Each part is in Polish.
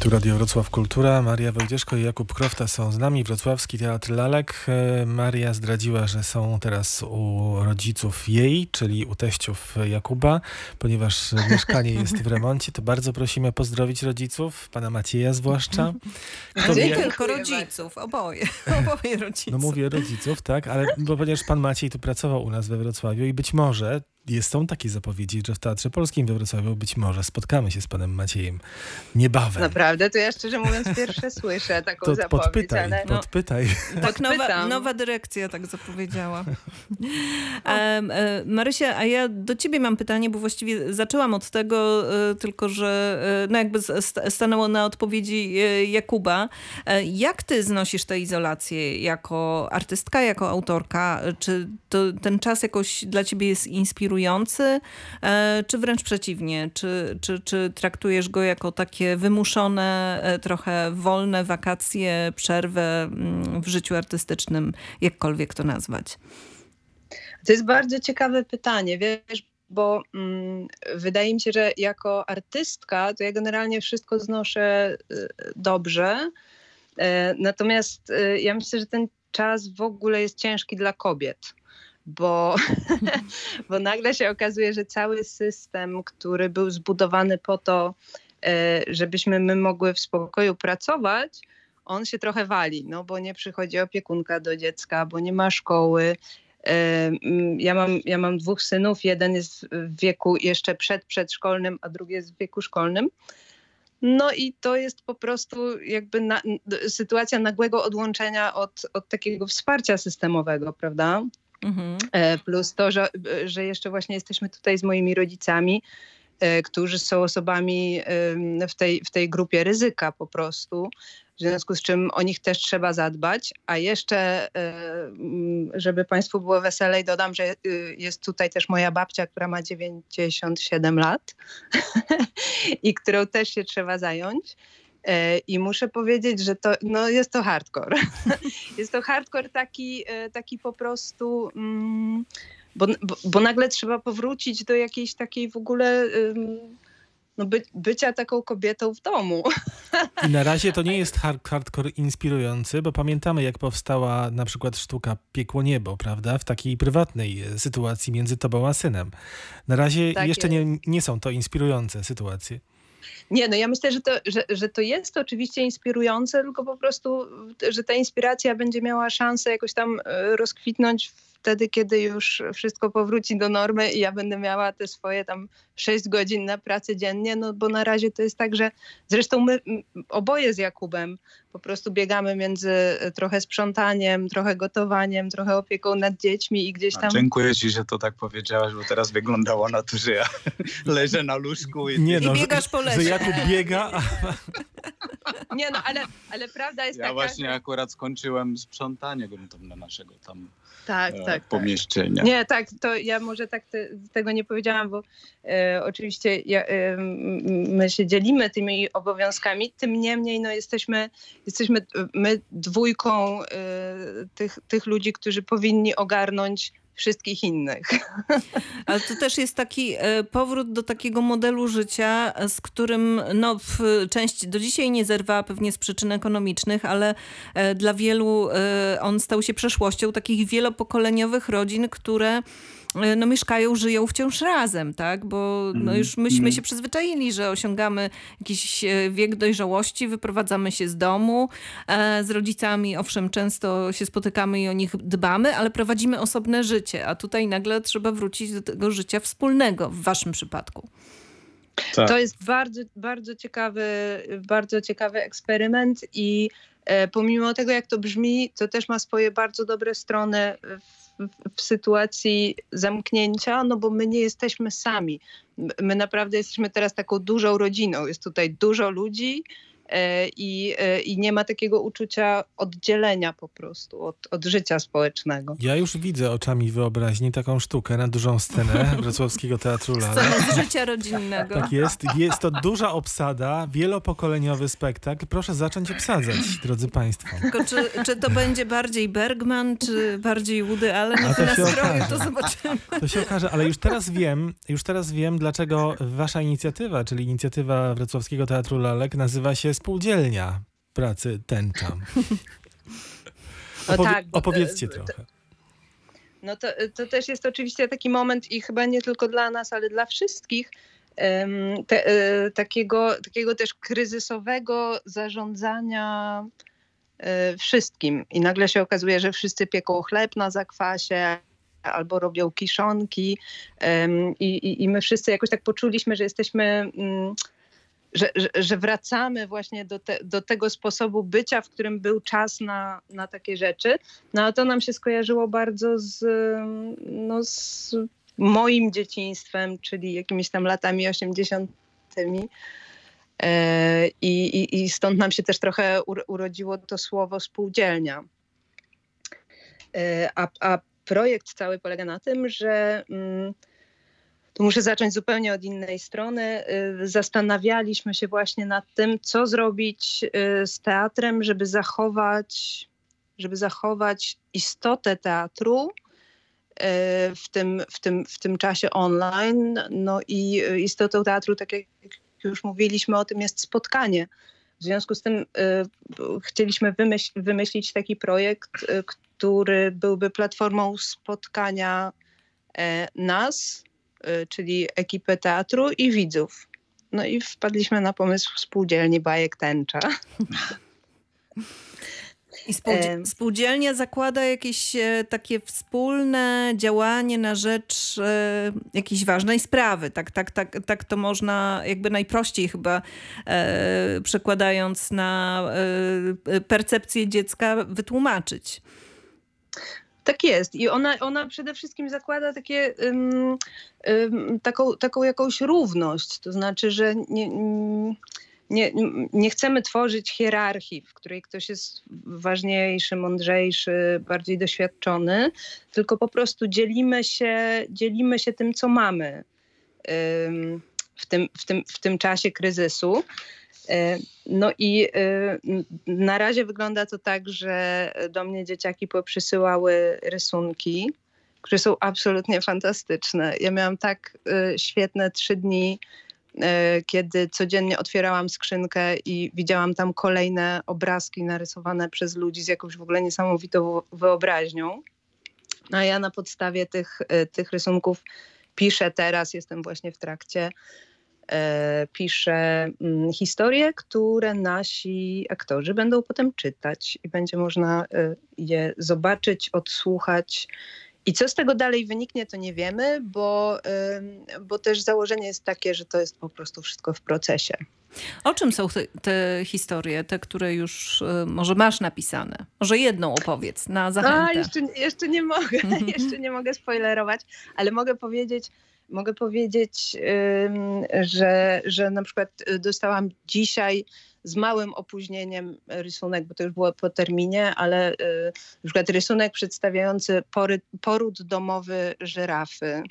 Tu Radio Wrocław Kultura. Maria Wojdzieszko i Jakub Krofta są z nami. Wrocławski Teatr Lalek. Maria zdradziła, że są teraz u rodziców jej, czyli u teściów Jakuba, ponieważ mieszkanie jest w remoncie, to bardzo prosimy pozdrowić rodziców, pana Macieja zwłaszcza. Kto Nie tylko rodziców, oboje, oboje rodziców. No mówię rodziców, tak, ale bo ponieważ pan Maciej tu pracował u nas we Wrocławiu i być może jest, są takie zapowiedzi, że w Teatrze Polskim we Wrocławiu być może spotkamy się z panem Maciejem niebawem. Naprawdę? To ja szczerze mówiąc pierwsze słyszę taką to zapowiedź. Podpytaj, ale... podpytaj. No, tak nowa, nowa dyrekcja tak zapowiedziała. e, Marysia, a ja do ciebie mam pytanie, bo właściwie zaczęłam od tego, e, tylko że no jakby stanęło na odpowiedzi Jakuba. Jak ty znosisz tę izolację jako artystka, jako autorka? Czy to, ten czas jakoś dla ciebie jest inspirujący? E, czy wręcz przeciwnie? Czy, czy, czy traktujesz go jako takie wymuszone, e, trochę wolne wakacje, przerwę mm, w życiu artystycznym, jakkolwiek to nazwać? To jest bardzo ciekawe pytanie, wiesz, bo mm, wydaje mi się, że jako artystka to ja generalnie wszystko znoszę y, dobrze. E, natomiast ja myślę, że ten czas w ogóle jest ciężki dla kobiet bo, bo nagle się okazuje, że cały system, który był zbudowany po to, e, żebyśmy my mogły w spokoju pracować, on się trochę wali, no bo nie przychodzi opiekunka do dziecka, bo nie ma szkoły. E, ja mam, ja mam dwóch synów, jeden jest w wieku jeszcze przed przedszkolnym, a drugi jest w wieku szkolnym. No i to jest po prostu jakby na, sytuacja nagłego odłączenia od, od takiego wsparcia systemowego, prawda? Mhm. E, plus to, że, że jeszcze właśnie jesteśmy tutaj z moimi rodzicami, e, którzy są osobami w tej, w tej grupie ryzyka po prostu, w związku z czym o nich też trzeba zadbać. A jeszcze, e, żeby Państwu było weselej, dodam, że jest tutaj też moja babcia, która ma 97 lat i którą też się trzeba zająć. E, I muszę powiedzieć, że to no jest to hardcore. jest to hardcore taki, e, taki po prostu. Mm, bo, bo, bo, nagle trzeba powrócić do jakiejś takiej w ogóle no by, bycia taką kobietą w domu. I na razie to nie jest hard, hardcore inspirujący, bo pamiętamy jak powstała na przykład sztuka Piekło Niebo, prawda? W takiej prywatnej e, sytuacji między tobą a synem. Na razie tak jeszcze nie, nie są to inspirujące sytuacje. Nie, no ja myślę, że to, że, że to jest oczywiście inspirujące, tylko po prostu, że ta inspiracja będzie miała szansę jakoś tam e, rozkwitnąć wtedy, kiedy już wszystko powróci do normy i ja będę miała te swoje tam 6 godzin na pracę dziennie, no bo na razie to jest tak, że zresztą my oboje z Jakubem po prostu biegamy między e, trochę sprzątaniem, trochę gotowaniem, trochę opieką nad dziećmi i gdzieś tam... A dziękuję ci, że to tak powiedziałaś, bo teraz wyglądało na to, że ja leżę na łóżku i... Nie no, I biegasz po lesie. Że Jakub biega, a... Nie no, ale, ale prawda jest ja taka... Ja właśnie że... akurat skończyłem sprzątanie na naszego tam tak, e, tak, tak, pomieszczenia. Nie, tak, to ja może tak te, tego nie powiedziałam, bo e, oczywiście ja, e, my się dzielimy tymi obowiązkami, tym niemniej no, jesteśmy, jesteśmy my dwójką e, tych, tych ludzi, którzy powinni ogarnąć wszystkich innych. Ale to też jest taki e, powrót do takiego modelu życia, z którym no, część do dzisiaj nie zerwała pewnie z przyczyn ekonomicznych, ale e, dla wielu e, on stał się przeszłością takich wielopokoleniowych rodzin, które E, no, mieszkają, żyją wciąż razem, tak? Bo no, już myśmy mm. się przyzwyczaili, że osiągamy jakiś e, wiek dojrzałości, wyprowadzamy się z domu e, z rodzicami, owszem, często się spotykamy i o nich dbamy, ale prowadzimy osobne życie, a tutaj nagle trzeba wrócić do tego życia wspólnego w waszym przypadku. Tak. To jest bardzo, bardzo ciekawy, bardzo ciekawy eksperyment i pomimo tego, jak to brzmi, to też ma swoje bardzo dobre strony w w, sytuacji zamknięcia, no bo my nie jesteśmy sami. My naprawdę jesteśmy teraz taką dużą rodziną. Jest tutaj dużo ludzi, E, i, e, i nie ma takiego uczucia oddzielenia po prostu od, od życia społecznego. Ja już widzę oczami wyobraźni taką sztukę na dużą scenę Wrocławskiego Teatru Lala. Scenę z życia rodzinnego. Tak jest. Jest to duża obsada, wielopokoleniowy spektakl. Proszę zacząć obsadzać, drodzy Państwo. Tylko czy, czy to będzie bardziej Bergman, czy bardziej Woody Allen? A to się nastroju, to zobaczymy. To się okaże, ale już teraz wiem, już teraz wiem, dlaczego wasza inicjatywa, czyli inicjatywa Wrocławskiego Teatru Lalek nazywa się spółdzielnia pracy tęcza. No Opowie- tak, bo- opowiedzcie to- trochę. No to, to też jest oczywiście taki moment i chyba nie tylko dla nas, ale dla wszystkich te, e, takiego, takiego też kryzysowego zarządzania e, wszystkim. I nagle się okazuje, że wszyscy pieką chleb na zakwasie albo robią kiszonki i, i, i my wszyscy jakoś tak poczuliśmy, że jesteśmy... że, że, wracamy właśnie do, te, do tego sposobu bycia, w którym był czas na, na takie rzeczy. No a to nam się skojarzyło bardzo z, no, z moim dzieciństwem, czyli jakimiś tam latami 80. E, I, i, I stąd nam się też trochę ur- urodziło to słowo spółdzielnia. E, A, a projekt cały polega na tym, że mm, tu muszę zacząć zupełnie od innej strony. Y, Zastanawialiśmy się właśnie nad tym, co zrobić y, z teatrem, żeby zachować, żeby zachować istotę teatru y, w tym, w tym, w tym czasie online. No i istotą teatru, tak jak już mówiliśmy o tym, jest spotkanie. W związku z tym chcieliśmy wymyśl, wymyślić taki projekt, który byłby platformą spotkania nas, czyli ekipy teatru i widzów. No i wpadliśmy na pomysł spółdzielni bajek tęcza. I spółdzielnia zakłada jakieś e, takie wspólne działanie na rzecz e, jakiejś ważnej sprawy. Tak, tak, tak, tak to można jakby najprościej chyba e, przekładając na e, percepcję dziecka wytłumaczyć. Tak jest. I ona, ona przede wszystkim zakłada takie, ym, ym, taką, taką jakąś równość. To znaczy, że nie, nie, nie chcemy tworzyć hierarchii, w której ktoś jest ważniejszy, mądrzejszy, bardziej doświadczony, tylko po prostu dzielimy się, dzielimy się tym, co mamy ym, w tym, w tym, w tym czasie kryzysu. E, No i e, na razie wygląda to tak, że do mnie dzieciaki poprzysyłały rysunki, które są absolutnie fantastyczne. Ja miałam tak e, świetne trzy dni, kiedy codziennie otwierałam skrzynkę i widziałam tam kolejne obrazki narysowane przez ludzi z jakąś w ogóle niesamowitą wyobraźnią. No A ja na podstawie tych, tych rysunków piszę teraz, jestem właśnie w trakcie pisze mm, historie, które nasi aktorzy będą potem czytać i będzie można e, je zobaczyć, odsłuchać. I co z tego dalej wyniknie, to nie wiemy, bo, bo też założenie jest takie, że to jest po prostu wszystko w procesie. O czym są te, te historie, te, które już e, może masz napisane? Może jedną opowiedz na A, zachętę. jeszcze, jeszcze nie mogę, jeszcze nie mogę spoilerować, ale mogę powiedzieć, mogę powiedzieć, że, że na przykład y, dostałam dzisiaj z małym opóźnieniem rysunek, bo to już było po terminie, ale y, na przykład rysunek przedstawiający pory, poród domowy żyrafy.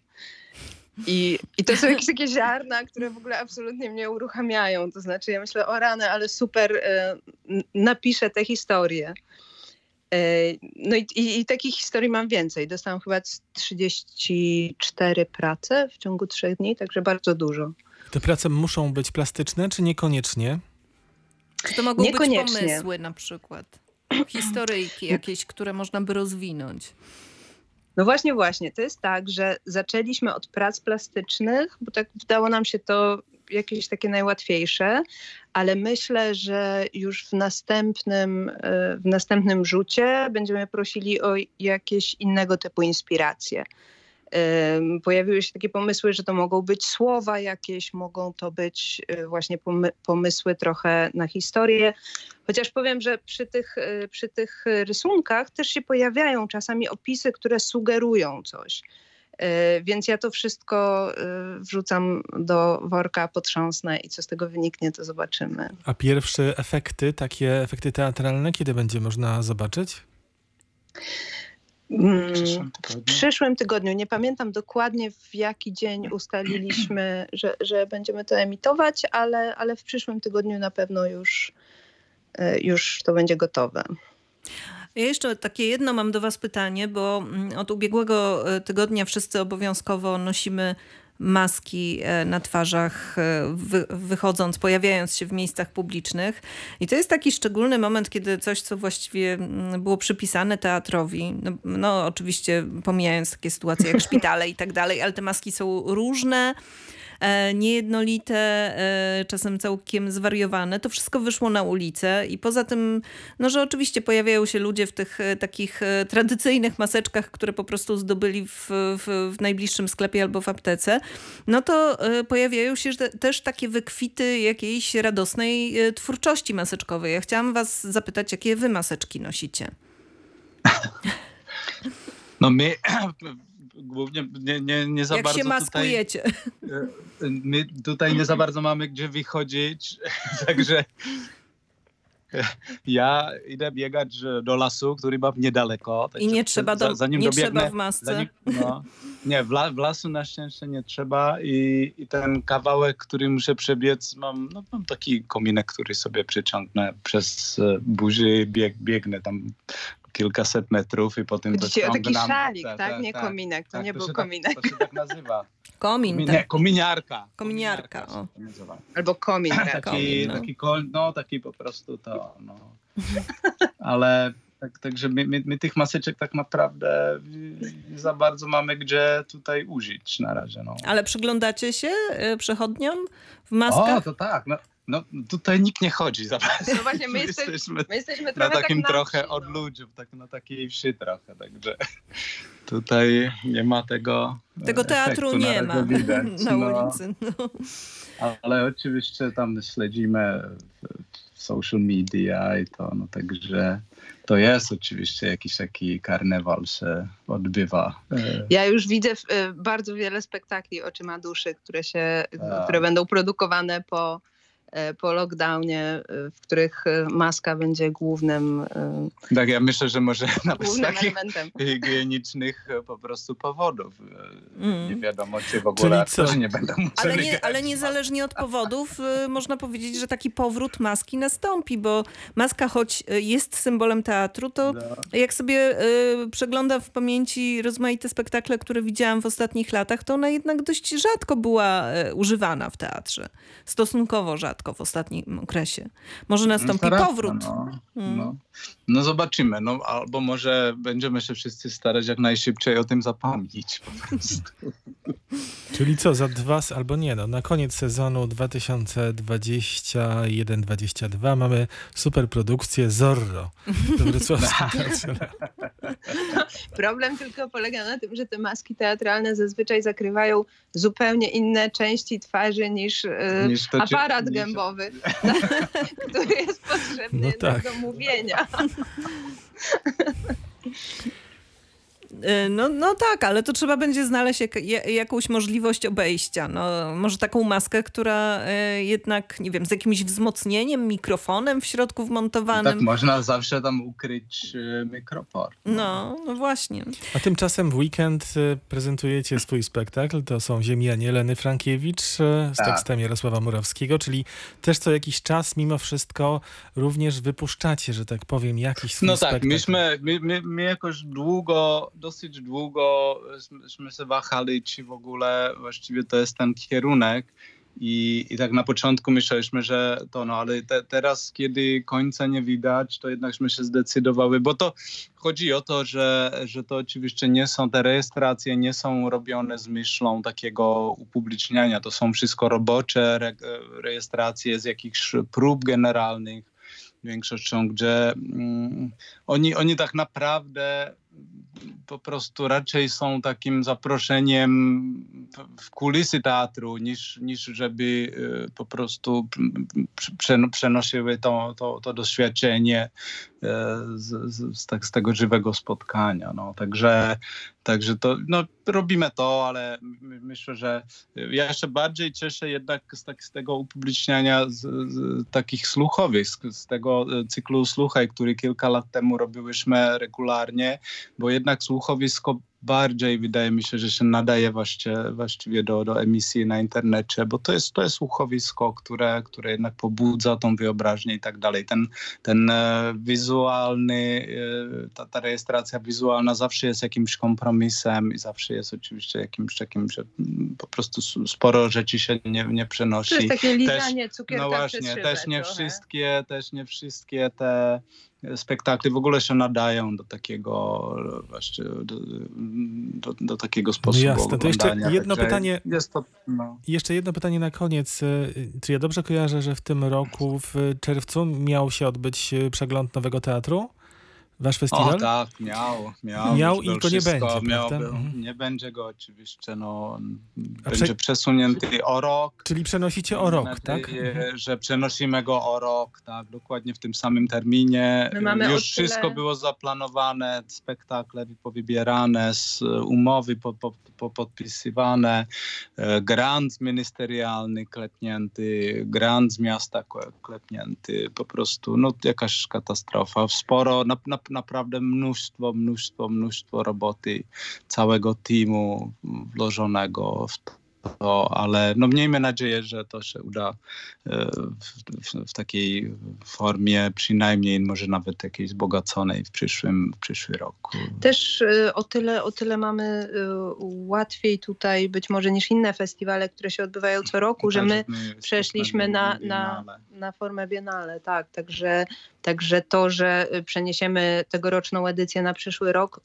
I, I to są jakieś takie ziarna, które w ogóle absolutnie mnie uruchamiają. To znaczy ja myślę, o rany, ale super, y, napiszę tę historię. E, No i, i, i takich historii mam więcej. Dostałam chyba z 34 prace w ciągu trzech dni, także bardzo dużo. Te prace muszą być plastyczne, czy niekoniecznie? Czy to mogą być pomysły na przykład? Historyjki jakieś, które można by rozwinąć. No właśnie, właśnie. To jest tak, że zaczęliśmy od prac plastycznych, bo tak wydało nam się to jakieś takie najłatwiejsze, ale myślę, że już w następnym, e, w następnym rzucie będziemy prosili o jakieś innego typu inspiracje. Pojawiły się takie pomysły, że to mogą być słowa jakieś, mogą to być e, właśnie pomy- pomysły trochę na historię. Chociaż powiem, że przy tych, e, przy tych rysunkach też się pojawiają czasami opisy, które sugerują coś. E, Więc ja to wszystko e, wrzucam do worka, potrząsnę i co z tego wyniknie, to zobaczymy. A pierwsze efekty, takie efekty teatralne, kiedy będzie można zobaczyć? Mm, W przyszłym W tygodniu. przyszłym tygodniu, nie pamiętam dokładnie w jaki dzień ustaliliśmy, że, że będziemy to emitować, ale, ale w przyszłym tygodniu na pewno już, e, już to będzie gotowe. Ja jeszcze takie jedno mam do Was pytanie, bo mm, od ubiegłego e, tygodnia wszyscy obowiązkowo nosimy maski e, na twarzach, e, wy, wychodząc, pojawiając się w miejscach publicznych. I to jest taki szczególny moment, kiedy coś, co właściwie mm, było przypisane teatrowi, no, no oczywiście pomijając takie sytuacje jak szpitale i tak dalej, ale te maski są różne niejednolite, e, czasem całkiem zwariowane. To wszystko wyszło na ulicę i poza tym, no że oczywiście pojawiają się ludzie w tych e, takich e, tradycyjnych maseczkach, które po prostu zdobyli w, w, w najbliższym sklepie albo w aptece, no to e, pojawiają się te- też takie wykwity jakiejś radosnej e, twórczości maseczkowej. Ja chciałam was zapytać, jakie wy maseczki nosicie? No my głównie nie, nie, nie za Jak bardzo się tutaj... maskujecie? E, My tutaj nie za bardzo mamy gdzie wychodzić, także e, ja idę biegać do lasu, który mam niedaleko. I nie trzeba, do, za- zanim nie dobiegnę, trzeba w masce. zanim, no, nie, w, la, w lasu na szczęście nie trzeba i, i ten kawałek, który muszę przebiec, mam, no, mam taki kominek, który sobie przyciągnę przez e, burzy i bieg, biegnę tam kilkaset metrów i potem Chodzi ci o taki szalik, Tak, tak? tak, Nie tak. kominek, to Tak, nie to był kominek. Tak, to się tak nazywa. Komin, Komi- tak. Nie, kominiarka. Kominiarka, o. Albo komin. tak. Taki, Komin, no. taki kol, no taki po prostu to, no. Ale tak, także my, my, my tych maseczek tak naprawdę nie za bardzo mamy gdzie tutaj użyć na razie, no. Ale przyglądacie się e, przechodniom w O, maskach? to tak, no, no tutaj nikt nie chodzi za bardzo. No właśnie, my jeste- jesteśmy My jesteśmy na trochę takim tak na trochę wsi, no. odludziu, tak, na takiej wsi trochę, także tutaj nie ma tego Tego e, teatru efektu, nie na ma widać, na no. ulicy. No. Ale oczywiście tam śledzimy w- w social media i to, no także to jest oczywiście jakiś taki karnewal się odbywa. E, Ja już widzę y, bardzo wiele spektakli Oczyma Duszy, które, się, Tak. które będą produkowane po, po lockdownie, y, w których y, maska będzie głównym, Tak, ja myślę, że może nawet z takich elementem. higienicznych e, po prostu powodów. e, Mm. Nie wiadomo, czy w ogóle Czyli co? aktorzy nie będą musieli Ale, nie, ale niezależnie od powodów można powiedzieć, że taki powrót maski nastąpi, bo maska choć jest symbolem teatru, to No. jak sobie y, przeglądam w pamięci rozmaite spektakle, które widziałam w ostatnich latach, to ona jednak dość rzadko była y, używana w teatrze. Stosunkowo rzadko w ostatnim okresie. Może nastąpi No, powrót. No, Mm. no. no zobaczymy. No, albo może będziemy się wszyscy starać jak najszybciej o tym zapomnieć. Po prostu. Czyli co, za dwa, albo nie, no, na koniec sezonu 2021-2022 mamy super produkcję Zorro we Wrocławskim Teatrze. Problem tylko polega na tym, że te maski teatralne zazwyczaj zakrywają zupełnie inne części twarzy niż, y, Niż to aparat niż- gębowy, który jest potrzebny No tak. do mówienia. Y, No, no tak, ale to trzeba będzie znaleźć jak, ja- jakąś możliwość obejścia. No, może taką maskę, która y, jednak, nie wiem, z jakimś wzmocnieniem, mikrofonem w środku Tak wmontowanym. można zawsze tam ukryć e, mikrofon. No, no właśnie. A tymczasem w weekend y, prezentujecie swój spektakl. To są Ziemianie Leny Frankiewicz y, z Tak. tekstem Jarosława Murawskiego, czyli też co jakiś czas mimo wszystko również wypuszczacie, że tak powiem, jakiś swój No tak, spektakl. myśmy, my, my, my jakoś długo, dosyć długo żeśmy się wahali, czy w ogóle właściwie to jest ten kierunek. I, I tak na początku myśleliśmy, że to no, ale te, teraz, kiedy końca nie widać, to jednakśmy się zdecydowały, bo to chodzi o to, że, że to oczywiście nie są te rejestracje, nie są robione z myślą takiego upubliczniania. To są wszystko robocze re, rejestracje z jakichś prób generalnych większością, gdzie mm, oni, oni tak naprawdę po prostu raczej są takim zaproszeniem w- kulisy teatru, niż, niż żeby y, po prostu przenosiły to, to, to doświadczenie e, z, z, z, tak, z tego żywego spotkania. No. Także, także to, no, robimy to, ale my- myślę, że ja jeszcze bardziej cieszę jednak z, tak, z tego upubliczniania z, z takich słuchowych, z, z tego e, cyklu Słuchaj, który kilka lat temu robiłyśmy regularnie, bo jednak słuchowisko bardziej wydaje mi się, że się nadaje właściwie, właściwie do, do emisji na internecie, bo to jest, to jest słuchowisko, które, które jednak pobudza tą wyobraźnię i tak dalej. Ten, ten e, wizualny, e, ta, ta rejestracja wizualna zawsze jest jakimś kompromisem i zawsze jest oczywiście jakimś takim, że po prostu sporo rzeczy się nie, nie przenosi. To jest takie lizanie cukierka No właśnie, też nie trochę. wszystkie, też nie wszystkie te spektakle w ogóle się nadają do takiego właśnie do, do, do takiego sposobu jasne. To jeszcze jedno Także pytanie. To, no. Jeszcze jedno pytanie na koniec. Y, Czy ja dobrze kojarzę, że w tym roku, w czerwcu, miał się odbyć y, przegląd nowego teatru? Wasz festiwal? O tak, miał, miał. Miał i go nie będzie, miał, był. Mhm. Nie będzie go oczywiście, no. A Będzie prze- przesunięty o rok. Czyli przenosicie o rok, tak? nadzieję, że przenosimy go o rok, tak, dokładnie w tym samym terminie. Już tyle- wszystko było zaplanowane, spektakle powybierane, z umowy po, po, po podpisywane, e, grant ministerialny klepnięty, grant z miasta kle- klepnięty, po prostu no, jakaś katastrofa. Sporo, na, na, naprawdę mnóstwo, mnóstwo, mnóstwo roboty całego teamu włożonego w to, ale no miejmy nadzieję, że to się uda e, w, w, w takiej formie przynajmniej może nawet jakiejś wzbogaconej w przyszłym, w przyszły rok. Też y, o tyle, o tyle mamy y, łatwiej tutaj być może niż inne festiwale, które się odbywają co roku, że my przeszliśmy na, na, na formę biennale, tak. Także, także to, że przeniesiemy tegoroczną edycję na przyszły rok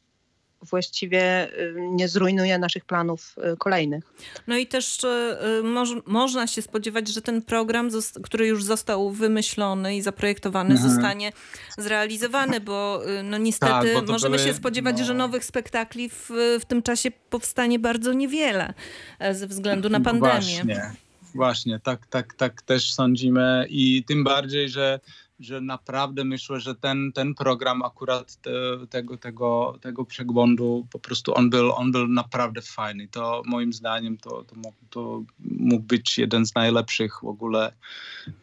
właściwie y, nie zrujnuje naszych planów y, kolejnych. No i też e, moż, można się spodziewać, że ten program, który już został wymyślony i zaprojektowany, Mhm. zostanie zrealizowany, bo no niestety Tak, bo możemy były- się spodziewać, no. że nowych spektakli w, w tym czasie powstanie bardzo niewiele e, ze względu na No pandemię. Właśnie, właśnie, tak, tak, tak też sądzimy i tym bardziej, że, że naprawdę myślę, że ten, ten program akurat te, tego, tego, tego przeglądu po prostu on był, on był naprawdę fajny. To moim zdaniem to, to, mógł, to mógł być jeden z najlepszych w ogóle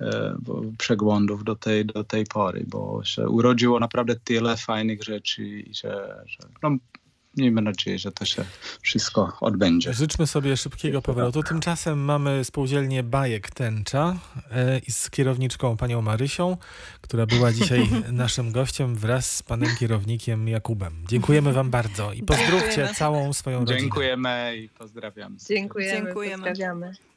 e, przeglądów do tej, do tej pory, bo się urodziło naprawdę tyle fajnych rzeczy że, że no, miejmy nadzieję, że to się wszystko odbędzie. Życzmy sobie szybkiego powrotu. Tymczasem mamy spółdzielnię Bajek Tęcza e, i z kierowniczką panią Marysią, która była dzisiaj naszym gościem wraz z panem kierownikiem Jakubem. Dziękujemy wam bardzo i pozdrówcie Dziękujemy. całą swoją rodzinę. Dziękujemy i pozdrawiam. Dziękujemy. Dziękujemy. Pozdrawiamy.